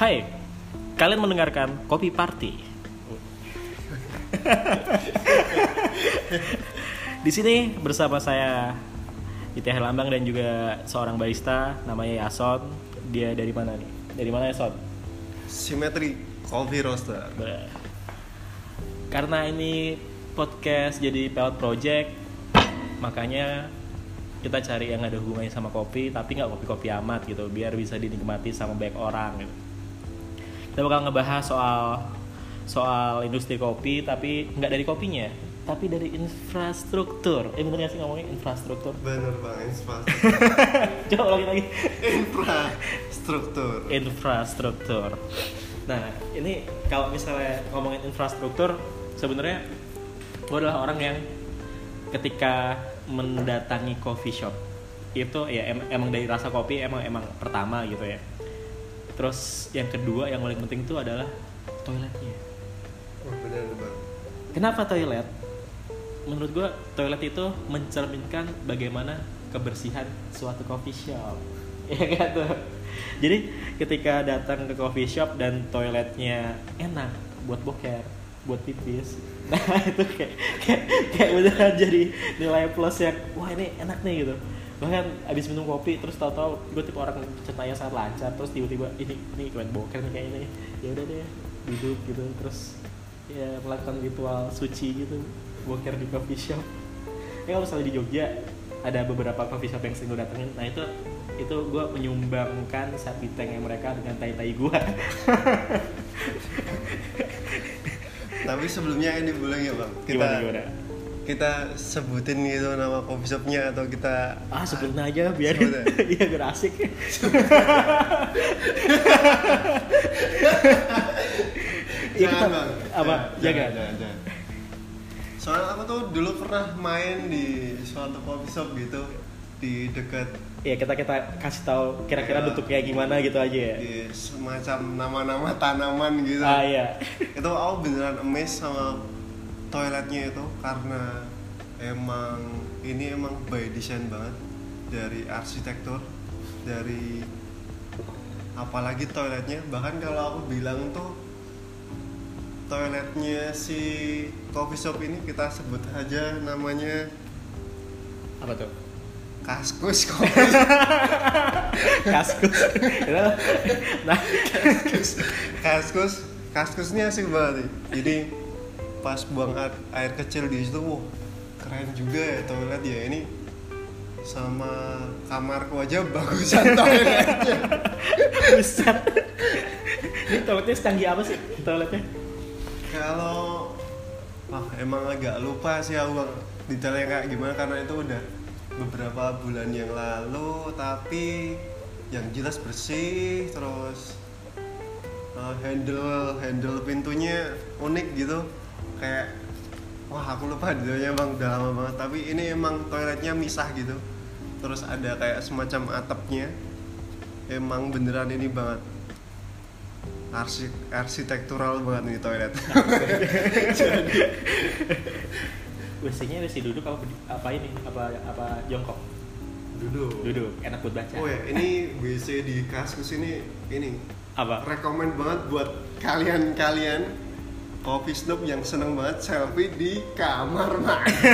Hai, kalian mendengarkan Kopi Party. Di sini bersama saya Itih Lambang dan juga seorang barista namanya Yason. Dia dari mana nih? Dari mana Yason? Simetri Coffee Roaster. Bah. Karena ini podcast jadi pilot project, makanya kita cari yang ada hubungannya sama kopi, tapi nggak kopi-kopi amat gitu, biar bisa dinikmati sama banyak orang. Gitu. Kita bakal ngebahas soal soal industri kopi, tapi nggak dari kopinya, tapi dari infrastruktur. Eh bener nggak sih ngomongin infrastruktur? Bener bang, infrastruktur. Coba lagi lagi. infrastruktur. infrastruktur. Nah, ini kalau misalnya ngomongin infrastruktur, sebenarnya gue adalah orang yang ketika mendatangi coffee shop itu ya em- emang dari rasa kopi emang emang pertama gitu ya. Terus yang kedua yang paling penting itu adalah toiletnya. Oh, bener bang. Kenapa toilet? Menurut gue toilet itu mencerminkan bagaimana kebersihan suatu coffee shop. Ya kan tuh. Jadi ketika datang ke coffee shop dan toiletnya enak buat boker, buat pipis. Nah itu kayak kayak, kayak beneran jadi nilai plus yang wah ini enak nih gitu. Bahkan abis minum kopi terus tahu-tahu gue tipe orang ceritanya sangat lancar terus tiba-tiba ini ini keren boker nih kayak ini. Ya udah deh duduk gitu terus ya melakukan ritual suci gitu boker di coffee shop ya kalau misalnya di Jogja ada beberapa coffee shop yang sering gue datengin nah itu itu gue menyumbangkan sapi tanknya mereka dengan tai tai gue Tapi sebelumnya ini boleh nggak bang? Kita gimana gimana kita sebutin gitu nama coffee shopnya atau kita ah sebutin aja Sebut aja. iya biar asik Iya, Jangan kita- bang. apa Jangan, jaga jangan, jangan. Soalnya aku tuh dulu pernah main di suatu coffee shop gitu di dekat ya kita kita kasih tahu kira-kira Iya. bentuknya gimana gitu aja ya di semacam nama-nama tanaman gitu. ah iya itu aku beneran amazed sama toiletnya itu karena emang ini emang by design banget dari arsitektur dari apalagi toiletnya. Bahkan kalau aku bilang tuh toiletnya si coffee shop ini kita sebut aja namanya apa tuh? Kaskus kaskus. Nah kaskus. Kaskus kaskusnya asik banget jadi pas buang air, air kecil di situ wah keren juga ya toilet ya ini sama kamarku aja bagusan toiletnya. Ini toiletnya secanggih apa sih toiletnya? kalau wah emang agak lupa sih aku detailnya kayak gimana karena itu udah beberapa bulan yang lalu tapi yang jelas bersih terus uh, handle handle pintunya unik gitu kayak wah aku lupa detailnya bang udah lama banget tapi ini emang toiletnya misah gitu terus ada kayak semacam atapnya emang beneran ini banget Arsik, arsitektural banget nih toilet WC-nya WC duduk apa apa ini? Apa apa jongkok? duduk Duduk, enak buat baca. Oh ya, ini WC di Kaskus ini ini Apa? rekomend banget buat kalian-kalian coffee snob yang seneng banget selfie di kamar mandi.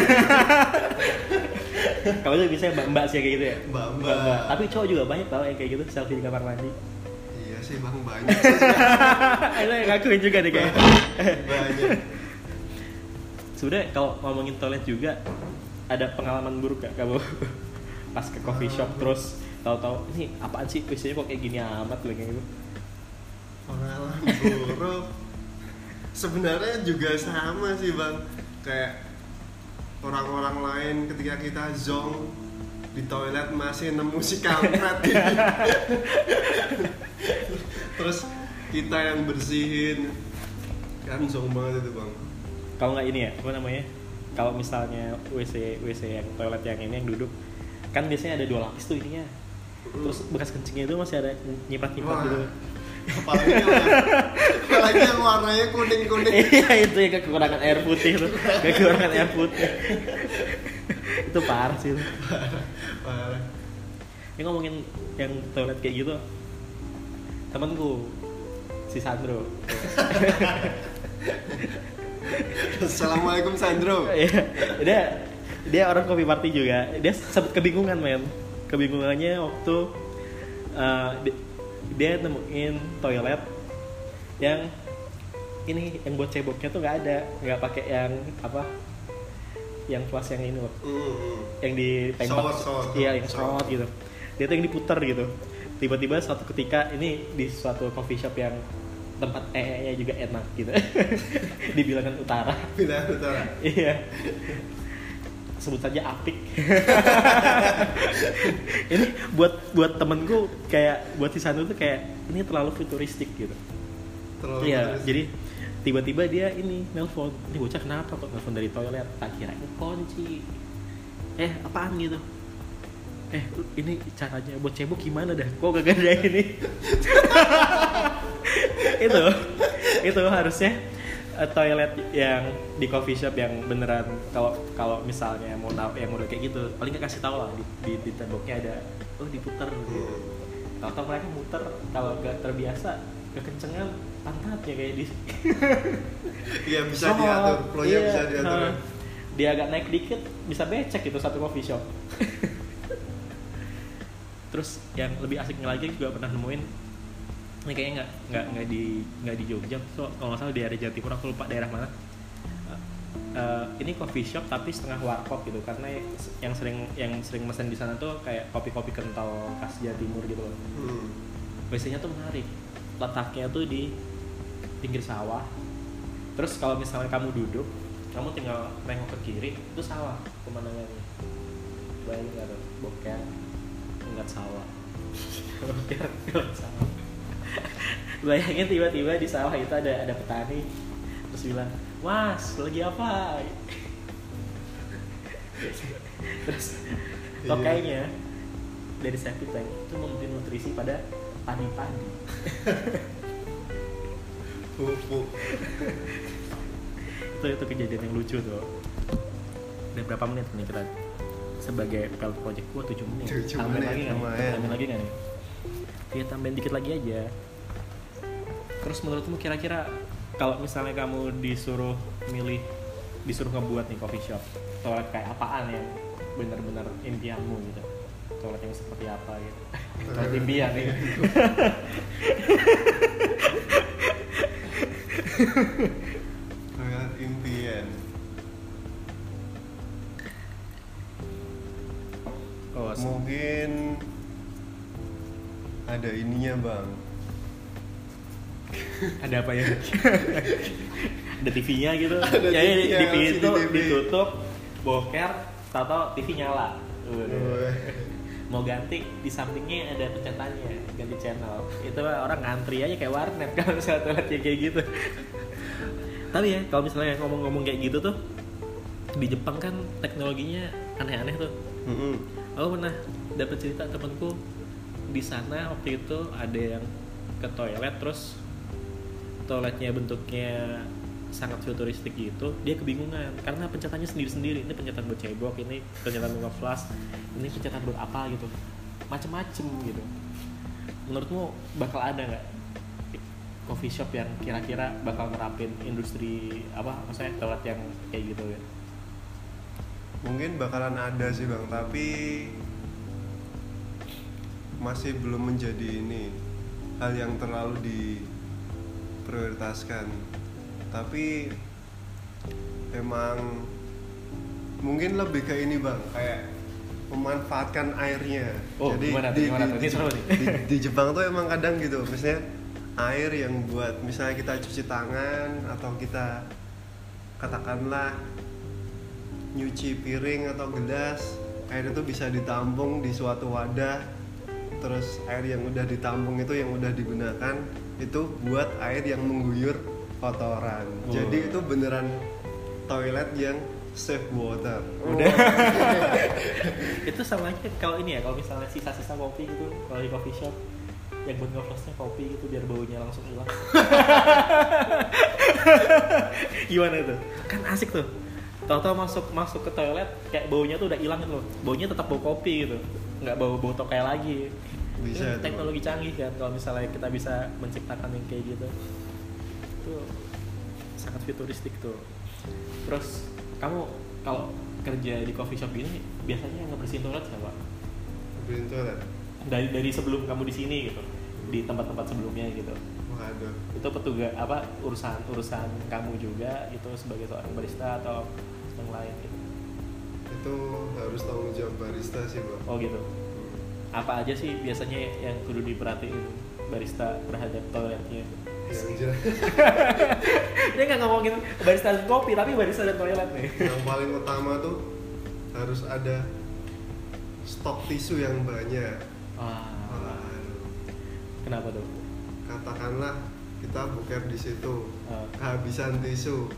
Kalau itu bisa mbak-mbak sih kayak gitu ya. Mbak-mbak. Tapi cowok juga banyak tau yang kayak gitu selfie di kamar mandi. iya sih bang banyak Itu yang ngakuin juga deh kayaknya. banyak. Sebenarnya kalau ngomongin toilet juga ada pengalaman buruk gak kamu pas ke coffee shop terus tahu-tahu ini apaan sih WC-nya kok kayak gini amat kayak gitu. Pengalaman buruk. Sebenarnya juga sama sih bang, kayak orang-orang lain ketika kita zong di toilet masih nemu si kampret. Gitu. terus kita yang bersihin. Kan zong banget itu bang. Kalau nggak ini ya apa namanya? Kalau misalnya WC WC yang toilet yang ini yang duduk kan biasanya ada dua lapis tuh ininya. Terus bekas kencingnya itu masih ada nyipat Wah. gitu apalagi yang, apalagi yang warnanya kuning kuning iya itu yang kekurangan air putih tuh kekurangan air putih itu parah sih itu. parah ini ngomongin yang toilet kayak gitu temanku si Sandro Assalamualaikum Sandro. Iya, dia dia orang kopi party juga. Dia sempat kebingungan men. Kebingungannya waktu uh, di- dia nemuin toilet yang ini yang buat ceboknya tuh nggak ada, nggak pakai yang apa? Yang flash yang ini loh, Mm-mm. yang ditembak. Iya, yang shower. shot gitu. Dia tuh yang diputar gitu. Tiba-tiba suatu ketika ini di suatu coffee shop yang tempat ee nya juga enak gitu. di bilangan utara. Pindah utara. Iya. Sebut saja apik. ini buat buat temenku kayak buat si Sandu tuh kayak ini terlalu futuristik gitu. Terlalu Iya, jadi tiba-tiba dia ini nelpon. Ini bocah kenapa kok nelpon dari toilet? Tak kira ini kunci. Eh, apaan gitu? Eh, ini caranya buat cebok gimana dah? Kok gak ada ini? itu itu harusnya toilet yang di coffee shop yang beneran kalau kalau misalnya mau tahu yang udah kayak gitu paling nggak kasih tahu lah di, di, di temboknya ada oh diputer gitu. Tahu mereka muter kalau gak terbiasa kekencengan pantatnya kayak di Iya bisa Sok, diatur, flow-nya iya, bisa diatur. nah, dia agak naik dikit bisa becek itu satu coffee shop terus yang lebih asiknya lagi juga pernah nemuin ini kayaknya nggak nggak nggak di nggak di Jogja so kalau nggak salah di daerah Jawa Timur aku lupa daerah mana. Eh, eh, ini coffee shop tapi setengah warkop gitu karena yang sering yang sering mesen di sana tuh kayak kopi-kopi kental khas Jawa Timur gitu loh. Hmm. WC-nya tuh menarik. Letaknya tuh di pinggir sawah. Terus kalau misalnya kamu duduk kamu tinggal nengok ke kiri itu sawah pemandangannya. Bayangin nggak tuh boker ngeliat sawah. Boker ngeliat sawah bayangin tiba-tiba di sawah itu ada ada petani terus bilang mas lagi apa? Terus Iya. tokainya dari septic tank itu memberi nutrisi pada padi-padi Pupuk. itu itu kejadian yang lucu tuh. Udah berapa menit nih kita? Sebagai pel project gua 7 menit. Tujuh tambahin menit, lagi nggak tambahin lagi nggak nih? Ya tambahin dikit lagi aja terus menurutmu kira-kira kalau misalnya kamu disuruh milih disuruh ngebuat nih coffee shop toilet kayak apaan yang benar-benar impianmu gitu. Toilet yang seperti apa gitu. Toilet impian nih. Toilet impian. oh Mungkin ada ininya bang. Ada apa ya? Ada TV-nya gitu. Ada ya, ya, TV-nya, TV itu TV. ditutup boker tato TV nyala. Udah. mau ganti di sampingnya ada pencetannya ganti channel. Itu orang ngantri aja kayak warnet kalau misalnya toiletnya kayak gitu. Tapi ya kalau misalnya ngomong-ngomong kayak gitu tuh di Jepang kan teknologinya aneh-aneh tuh. Mm-mm. aku pernah dapat cerita temanku di sana waktu itu ada yang ke toilet terus toiletnya bentuknya sangat futuristik gitu dia kebingungan. Karena pencetannya sendiri-sendiri. Ini pencetan buat cebok ini pencetan buat flash ini pencetan buat apa gitu. Macem-macem gitu. Menurutmu bakal ada nggak coffee shop yang kira-kira bakal nerapin industri apa maksudnya toilet yang kayak gitu ya? Mungkin bakalan ada sih bang, tapi masih belum menjadi ini hal yang terlalu diprioritaskan. Tapi emang mungkin lebih ke ini bang, kayak memanfaatkan airnya. Oh, gimana tuh, gimana tuh? Seru nih. di, di Jepang tuh emang kadang gitu, misalnya air yang buat misalnya kita cuci tangan atau kita katakanlah nyuci piring atau gelas air itu bisa ditampung di suatu wadah terus air yang udah ditampung itu yang udah digunakan itu buat air yang mengguyur kotoran. Oh. jadi itu beneran toilet yang save water. Udah. itu sama aja kalau ini ya kalau misalnya sisa-sisa kopi gitu kalau di coffee shop yang buat ngeflashnya kopi gitu biar baunya langsung hilang. Gimana itu kan asik tuh. Tahu-tahu masuk masuk ke toilet kayak baunya tuh udah hilang gitu loh. Baunya tetap bau kopi gitu. Nggak bau bau tokai lagi bisa teknologi canggih kan kalau misalnya kita bisa menciptakan yang kayak gitu itu sangat futuristik tuh terus kamu kalau kerja di coffee shop ini biasanya ngebersihin toilet siapa Beliin toilet. dari dari sebelum kamu di sini gitu di tempat-tempat sebelumnya gitu Waduh. itu petugas apa urusan urusan kamu juga gitu sebagai seorang barista atau yang lain gitu Itu harus tanggung jawab barista sih, Bang. oh gitu. Apa aja sih biasanya yang kudu diperhatiin barista terhadap toiletnya jelas Ini nggak ngomongin barista dan kopi, tapi barista dan toilet nih. yang paling utama tuh harus ada stok tisu yang banyak. Waduh. kenapa tuh? Katakanlah kita buker di situ, Ah. kehabisan tisu.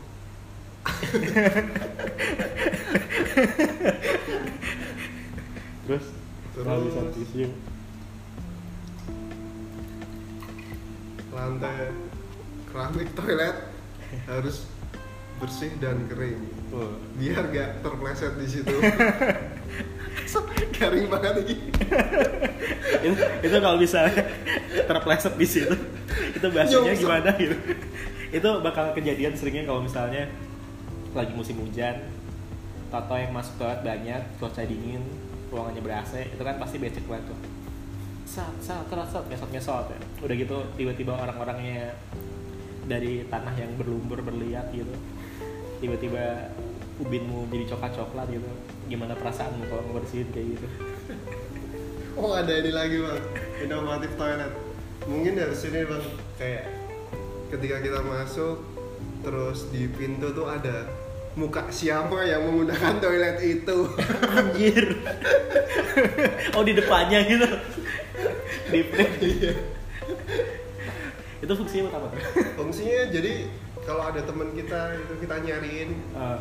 Terus? Terus? Kehabisan tisu. Lantai keramik toilet harus bersih dan kering. Oh. Biar gak terpleset di situ. Garing banget ini. itu, itu kalau bisa terpleset di situ, itu bahasanya gimana gitu? Itu bakal kejadian seringnya kalau misalnya lagi musim hujan, Toto yang masuk toilet banyak, cuaca dingin, ruangannya ber AC, itu kan pasti becek banget tuh. Sat, sat, sat, sat, ngesot, ngesot ya. Udah gitu tiba-tiba orang-orangnya dari tanah yang berlumpur berliat gitu, tiba-tiba ubinmu jadi coklat-coklat gitu. Gimana perasaanmu kalau ngebersihin kayak gitu? Oh ada ini lagi bang, inovatif toilet. Mungkin dari sini bang, kayak ketika kita masuk, terus di pintu tuh ada muka siapa yang menggunakan toilet itu. Anjir. oh di depannya gitu. Di Iya. itu fungsinya buat apa tuh? Fungsinya jadi kalau ada teman kita itu kita nyariin, Eh,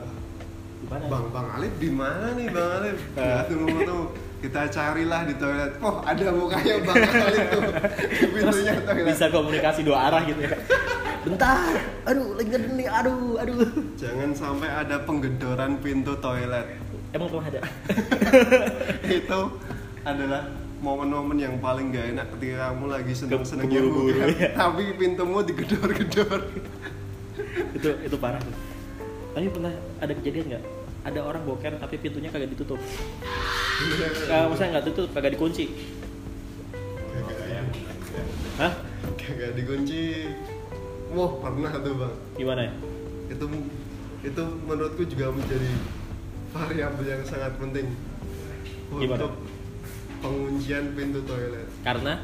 di mana? bang bang Alif di mana nih bang Alif? Ya tunggu tuh kita carilah di toilet. Oh ada mukanya bang Alif tuh di Terus pintunya toilet. bisa komunikasi dua arah gitu ya. Bentar. Aduh, lagi ngeden nih. Aduh, aduh. Jangan sampai ada penggedoran pintu toilet. Emang belum ada. itu adalah momen-momen yang paling gak enak ketika kamu lagi bukan, ya. tapi pintumu digedor-gedor itu itu parah tuh. Tapi pernah ada kejadian nggak? Ada orang boker tapi pintunya kagak ditutup. Nah, maksudnya nggak tutup, kagak dikunci. Hah? Kagak dikunci Wah pernah tuh bang. Gimana ya? itu itu menurutku juga menjadi variabel yang sangat penting Gimana? untuk penguncian pintu toilet. Karena?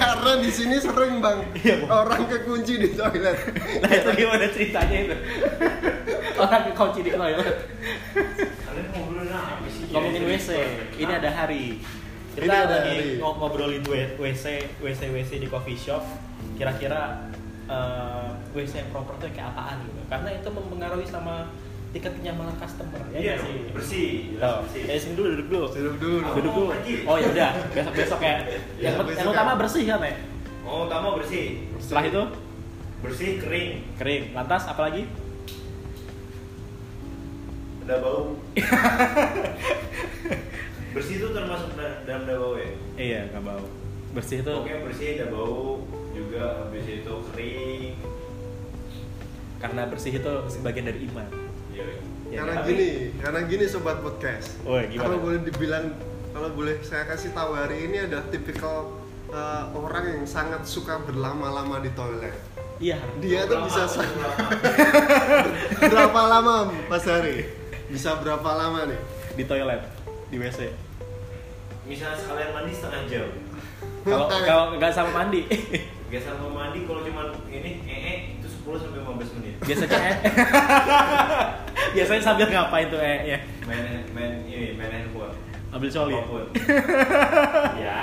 Karena. Di sini sering bang Iya, orang kekunci di toilet. Nah itu gimana ceritanya itu? Orang kekunci di toilet. Kalian ngobrolin apa sih? Ngomongin WC, ini ada hari Kita Ini ada lagi ngobrolin WC, WC, WC di coffee shop Kira-kira eh, WC yang proper tuh kayak apaan gitu Karena itu mempengaruhi sama tingkat kenyamanan customer ya Iya sih? bersih, jelas Tuh, bersih. ya sini dulu, duduk dulu duduk dulu Aku Duduk dulu. Oh ya udah, besok-besok ya Ya, Yang, besok yang utama ya. bersih kan ya? Oh, utama bersih. Setelah itu Bersih, kering. kering, lantas apalagi? Ada bau. bersih itu termasuk da- dalam ada bau ya? Iya, nggak bau Bersih itu Oke, bersih ada bau juga habis itu kering. karena bersih itu sebagian dari iman Iya. Ya, karena tapi- gini karena gini sobat podcast Oh, gimana? kalau boleh dibilang kalau boleh saya kasih tahu hari ini adalah tipikal uh, orang yang sangat suka berlama-lama di toilet Iya. dia tuh bisa sa- berapa- berapa lama Mas Hari bisa berapa lama nih Di toilet, di WC. Misalnya sekalian mandi setengah jam. Kalau kalau nggak sama mandi, Gak sama mandi kalau cuma ini ee itu 10 sampai 15 menit. biasanya eh. biasanya sambil ngapain tuh eh ya? Main main ini main handphone. Ambil coli. Apa pun. ya.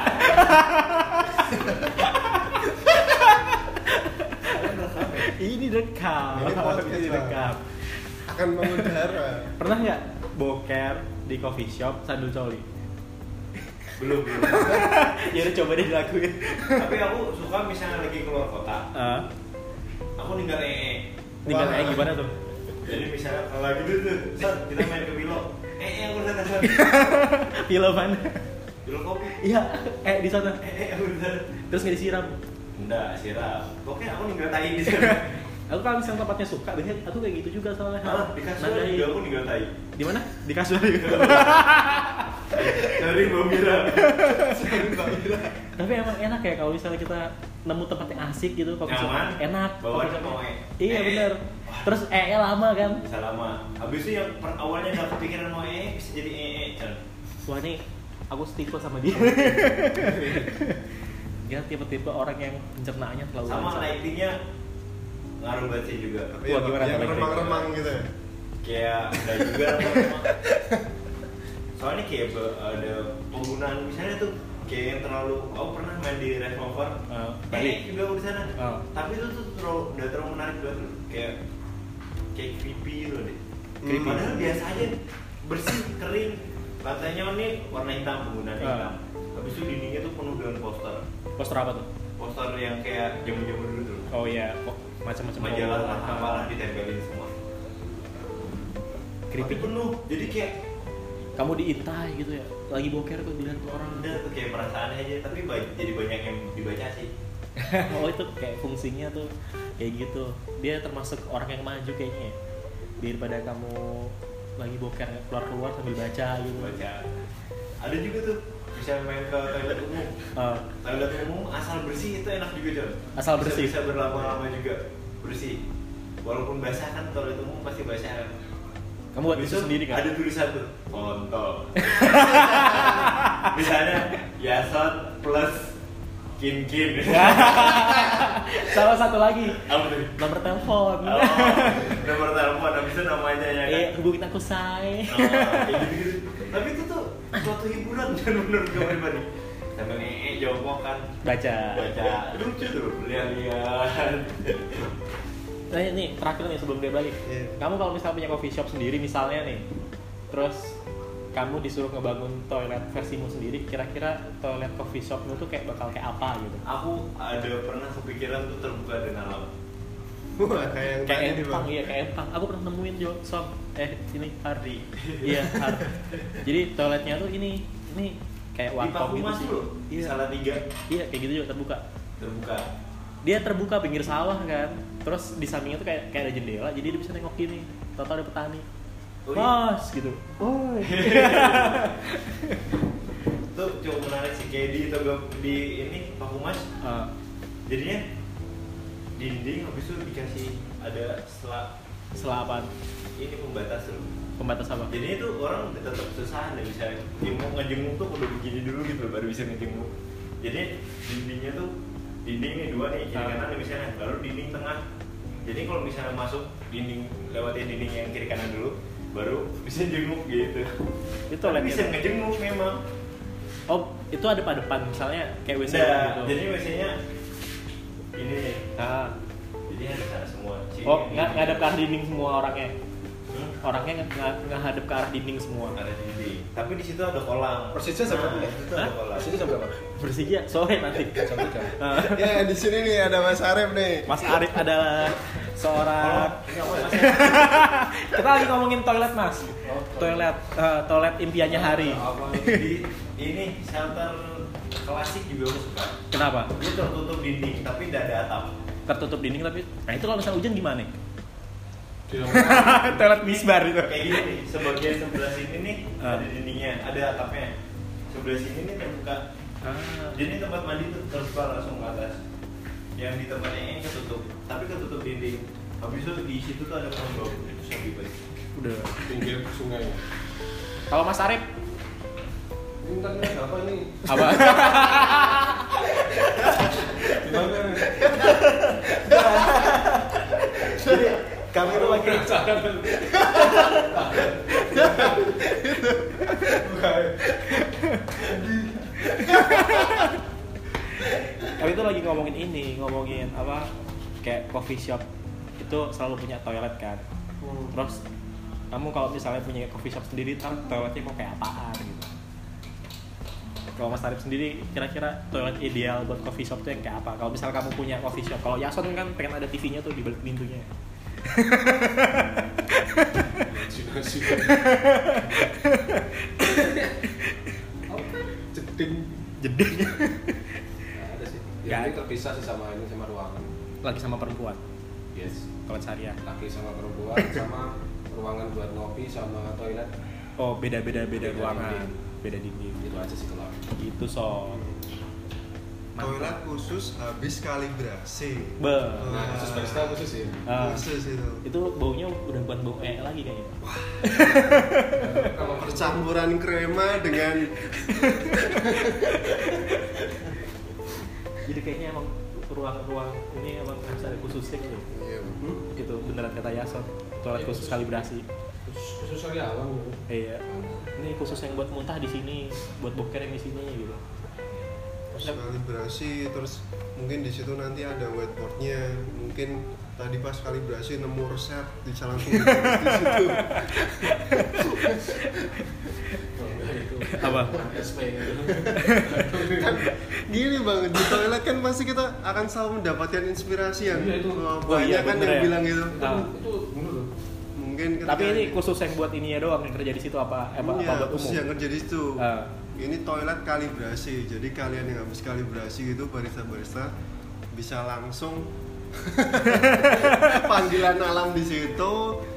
Ini rekam. Ini rekam. akan mengudara Pernah nggak boker di coffee shop sambil coli? Belum belum. ya udah coba deh dilakuin. Tapi aku suka misalnya lagi keluar kota, Ah, aku ninggal ee. tinggal Wah. eh gimana tuh? Jadi misalnya kalau lagi dulu tuh, Son, kita main ke Bilo. Eh, eh, aku sana, Son. Film mana? jual kopi iya eh di sana eh eh udah terus nggak disiram enggak siram pokoknya aku ninggal tai di sana aku kalau misalnya tempatnya suka biasanya aku kayak gitu juga soalnya ah di kasur juga aku ninggal tai di mana di kasur dari Mbak Mira tapi emang enak ya kalau misalnya kita nemu tempat yang asik gitu shop. Nyaman. enak Bawaannya mau iya Eh. bener terus eh eh, lama kan bisa lama habis itu yang per awalnya nggak kepikiran mau eh bisa jadi Chan. wah ini aku setipe sama dia dia tipe-tipe orang yang pencernaannya terlalu sama lancar. lightingnya ngaruh banget sih juga Wah, gimana yang tuh, Bang? remang-remang gitu ya kayak ada juga remang-remang. soalnya kayak be- ada penggunaan misalnya tuh kayak yang terlalu aku pernah main di revolver Eh, Bali Bali. juga aku di sana Oh. tapi itu tuh terlalu udah terlalu menarik banget loh. kayak kayak creepy gitu deh Creepy. padahal biasa aja bersih kering lantainya ini warna hitam penggunaan Ah. hitam habis itu dindingnya tuh penuh dengan poster poster apa tuh poster yang kayak jamu-jamu dulu tuh oh iya kok macam-macam majalah apalah ditempelin semua Creepy. Tapi penuh jadi kayak kamu diintai gitu ya. Lagi boker tuh dilihat tuh orang. Udah tuh kayak perasaannya aja tapi jadi banyak yang dibaca sih. Oh itu kayak fungsinya tuh kayak gitu. Dia termasuk orang yang maju kayaknya ya. daripada kamu lagi boker keluar keluar sambil baca gitu. Baca. Ada juga tuh bisa main ke toilet umum. Eh, toilet umum asal bersih itu enak juga John Asal bersih? bisa, bisa berlama-lama juga bersih. Walaupun basah kan toilet umum pasti basah kan kamu buat itu sendiri kan ada tulisan tuh kontol. Misalnya Yason plus kin kin salah satu lagi. Apa tuh? Nomor telepon. Oh, nomor telepon habis itu namanya ya kan? Eh hubungin aku say. Oh. Tapi itu tuh suatu hiburan dan menurut gue pribadi. Sampai ngee jongkok kan. Baca. Baca. Lucu tuh lihat-lihat. Nah ini terakhir nih sebelum dia balik. Iya. kamu kalau misalnya punya coffee shop sendiri misalnya nih terus kamu disuruh ngebangun toilet versimu sendiri kira-kira toilet coffee shopmu tuh kayak bakal kayak apa gitu? Aku ada pernah kepikiran tuh terbuka dengan alam. wah kayak yang kayak empang bang. iya kayak empang aku pernah nemuin jo sob eh ini Hardi iya Har jadi toiletnya tuh ini ini kayak warkop Paku gitu Mas sih. iya. Salah tiga iya kayak gitu juga terbuka. Terbuka. dia terbuka pinggir sawah kan terus di sampingnya tuh kayak kayak ada jendela jadi dia bisa nengok gini total ada petani Oh, iya. mas gitu woi Tuh cukup menarik sih kayak di togok di ini Paku Mas. Ah, Jadinya dinding habis itu dikasih ada selat setelah apaan? ini pembatas tuh. pembatas apa Jadi itu orang tetap susah nggak bisa jenguk ngejenguk tuh udah begini dulu gitu loh, baru bisa ngejenguk. Jadi dindingnya tuh dinding nih dua nih kiri kanan nih misalnya, baru dinding tengah. Jadi kalau misalnya masuk dinding lewatin dinding yang kiri kanan dulu, baru bisa jenguk gitu. itu toiletnya bisa ngejenguk memang. oh itu ada pada depan misalnya kayak WC Nah, gitu jadi biasanya ini nih. ah. Jadi ada sana semua. Sini, oh nggak ngadep ke arah dinding semua orangnya Hmm? orangnya nggak nggak ngadep ke arah dinding semua Ada dinding. Tapi di situ ada kolam. Persisnya seberapa? Nah, di situ ada kolam. Persisnya jam berapa? Persija sore nanti. Jam ya di sini nih ada Mas Arif nih. Mas Arif adalah seorang Oh, ini kita lagi ngomongin toilet mas. Toilet. Eh, toilet impiannya hari. di ini shelter klasik juga aku suka kenapa? Dia tertutup dinding tapi tidak ada atap. Tertutup dinding tapi nah itu kalau misalnya hujan gimana toilet misbar itu. Kayak gini nih sebagian sebelah sini nih Ah. ada dindingnya ada atapnya. Sebelah sini nih terbuka. Ah. jadi tempat mandi tuh terbuka langsung ke atas. Yang di tempatnya ini ketutup tapi ketutup dinding. Habis itu di situ tuh ada kolam itu sepi banget udah. Pinggir sungai. Kalau Mas Arif? Ini tadi apa nih apa? Gimana? Nih jadi kami tuh lagi kami tuh lagi ngomongin ini ngomongin apa kayak coffee shop itu selalu punya toilet kan. Terus kamu kalau misalnya punya coffee shop sendiri ntar toiletnya mau kayak apaan gitu? Kalau Mas Arif sendiri kira-kira toilet ideal buat coffee shop tuh yang kayak apa? Kalau misalnya kamu punya coffee shop kalau Yason kan pengen ada TV-nya tuh di balik pintunya imajinasi apa jeding. Jeding. Ada sih. Ya, terpisah sih sama ini sama ruangan. Lagi sama perempuan? Yes. Kalau syariah lagi sama perempuan sama ruangan buat ngopi sama toilet. Oh beda beda beda, beda ruangan. dinding. beda dinding. Itu aja sih kalau gitu so toilet khusus habis kalibrasi. Be. Nah khusus barista khusus sih Ah, khusus itu. Itu baunya udah bukan bau e lagi kayaknya. Kalau percampuran krema dengan jadi kayaknya emang ruang-ruang ini emang harus ada khususnya gitu. Iya hmm, itu beneran kata Yason toilet khusus kalibrasi. Khusus khusus kali gitu. iya. Ini khusus yang buat muntah di sini buat boker yang di sini gitu kalibrasi terus mungkin di situ nanti ada whiteboardnya mungkin tadi pas kalibrasi nemu resep bisa langsung ditulis di situ itu Apa? SP kan gini bang di toilet kan pasti kita akan selalu mendapatkan inspirasi yang itu. wah, Oh, iya, banyak kan yang ya. bilang gitu Ah. itu mungkin ketika tapi ini khusus yang buat ininya doang yang kerja di situ apa? Apa, Iya, apa buat khusus umum? yang kerja di situ. Ah. ini toilet kalibrasi. Jadi kalian yang habis kalibrasi gitu barista-barista bisa langsung panggilan alam di situ.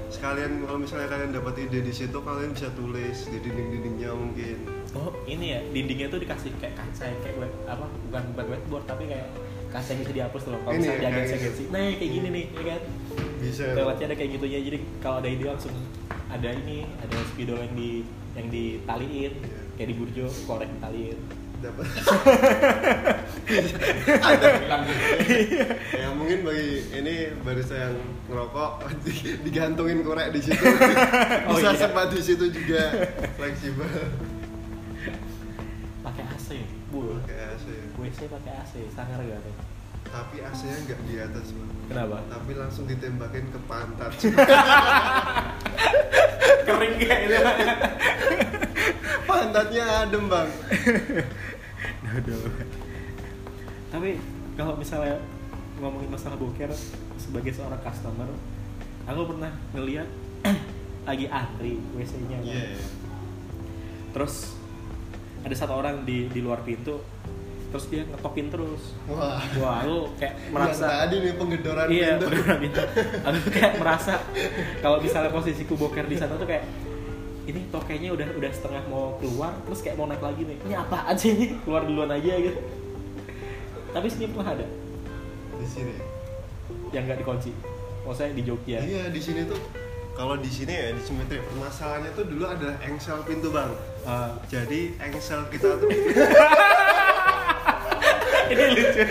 Sekalian kalau misalnya kalian dapat ide di situ kalian bisa tulis di dinding-dindingnya mungkin. Oh ini ya dindingnya tuh dikasih kayak kaca kayak white, apa bukan bukan whiteboard tapi kayak kaca yang bisa dihapus tuh loh kalau Ini misalnya ya, diagensi kayak agensi nah kayak gini nih ya kan bisa. Toiletnya ada kayak gitunya jadi kalau ada ide langsung ada ini ada spidol yang di yang ditaliin. Iya. kayak di burjo korek ditaliin. Dapat. Bilang gitu. Ya mungkin bagi ini barista yang ngerokok di- digantungin korek di situ. Oh, bisa iya. sempat di situ juga. Fleksibel. Pakai AC bu. Kayak AC WC pakai AC sangar gak? tuh tapi AC-nya nggak di atas Bang. kenapa tapi langsung ditembakin ke pantat kering kayak gitu pantatnya adem bang Aduh. Tapi kalau misalnya ngomongin masalah boker sebagai seorang customer, aku pernah ngeliat lagi antri WC-nya. kan. Iya. Terus ada satu orang di di luar pintu, terus dia ngetokin terus. wah. Wah, aku kayak merasa merasa tadi nih penggedoran iya, pintu beneran pintu. Aku kayak merasa kalau misalnya posisiku boker di sana tuh kayak ini tokenya udah udah setengah mau keluar terus kayak mau naik lagi nih. Ini apa aja ini? Keluar duluan aja gitu. Tapi sini pernah ada. Di sini. Yang nggak dikunci. Maksudnya di Jogja iya di sini tuh kalau di sini ya di simetri. Permasalahannya tuh dulu adalah engsel pintu bang. Ah, jadi engsel kita tuh ini lucu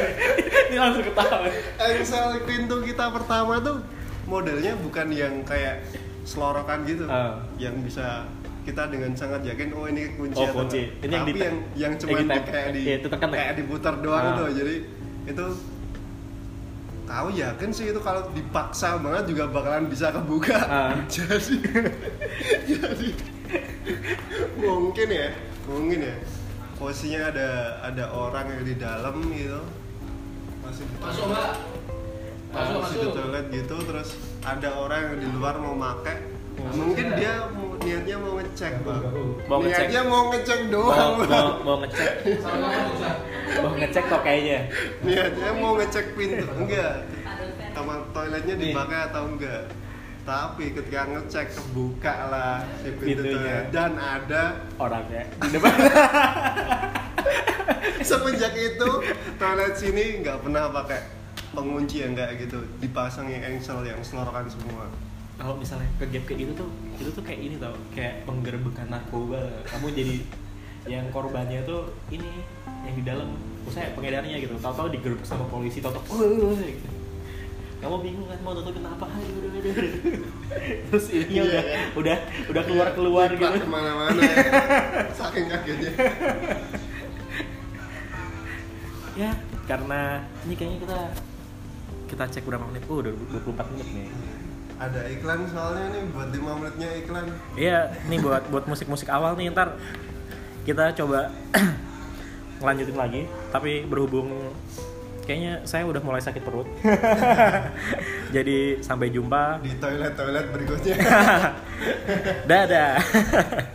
ini langsung ketawa engsel pintu kita pertama tuh modelnya bukan yang kayak selorokan gitu Ah. yang bisa kita dengan sangat yakin oh ini kunci Oh, atau kunci. Ini yang tapi yang yang yang cuma di, kayak di itu tekan ya? kayak diputar doang Ah. tuh jadi itu tahu yakin sih itu kalau dipaksa banget juga bakalan bisa kebuka Ah. jadi jadi mungkin ya mungkin ya posisinya ada ada orang yang di dalam gitu. Masih di masuk mbak. Masuk masih di masuk toilet gitu terus ada orang yang di luar mau make. Mungkin dia mau, niatnya mau ngecek bang Mau ngecek. niatnya mau ngecek doang mau, Bang. mau ngecek. Mau ngecek tokainya niatnya mau ngecek pintu. Enggak. Kamar toiletnya dipakai atau enggak tapi ketika ngecek kebuka lah si pintu Pintunya. toilet dan ada orangnya. Di depan. Semenjak itu toilet sini nggak pernah pakai pengunci yang kayak gitu. Dipasang yang engsel yang selorokan semua. Kalau misalnya ke gap kayak gitu tuh itu tuh kayak ini tau kayak penggerbekan narkoba. Kamu jadi yang korbannya tuh ini yang di dalam. Maksudnya pengedarnya gitu. Tahu-tahu digerebek sama polisi tahu-tahu gitu. Kamu bingung kan mau tutupin apa Aduh, aduh, aduh, aduh. terus ini Iya, udah kan? udah udah keluar keluar Jiplak gitu ke mana-mana ya. saking kagetnya ya karena ini kayaknya kita kita cek berapa menit oh udah 24 menit nih ada iklan soalnya nih buat 5 menitnya iklan Iya, nih buat buat musik-musik awal nih ntar kita coba ngelanjutin lagi. Tapi berhubung kayaknya saya udah mulai sakit perut. Jadi sampai jumpa. di toilet toilet berikutnya Dadah.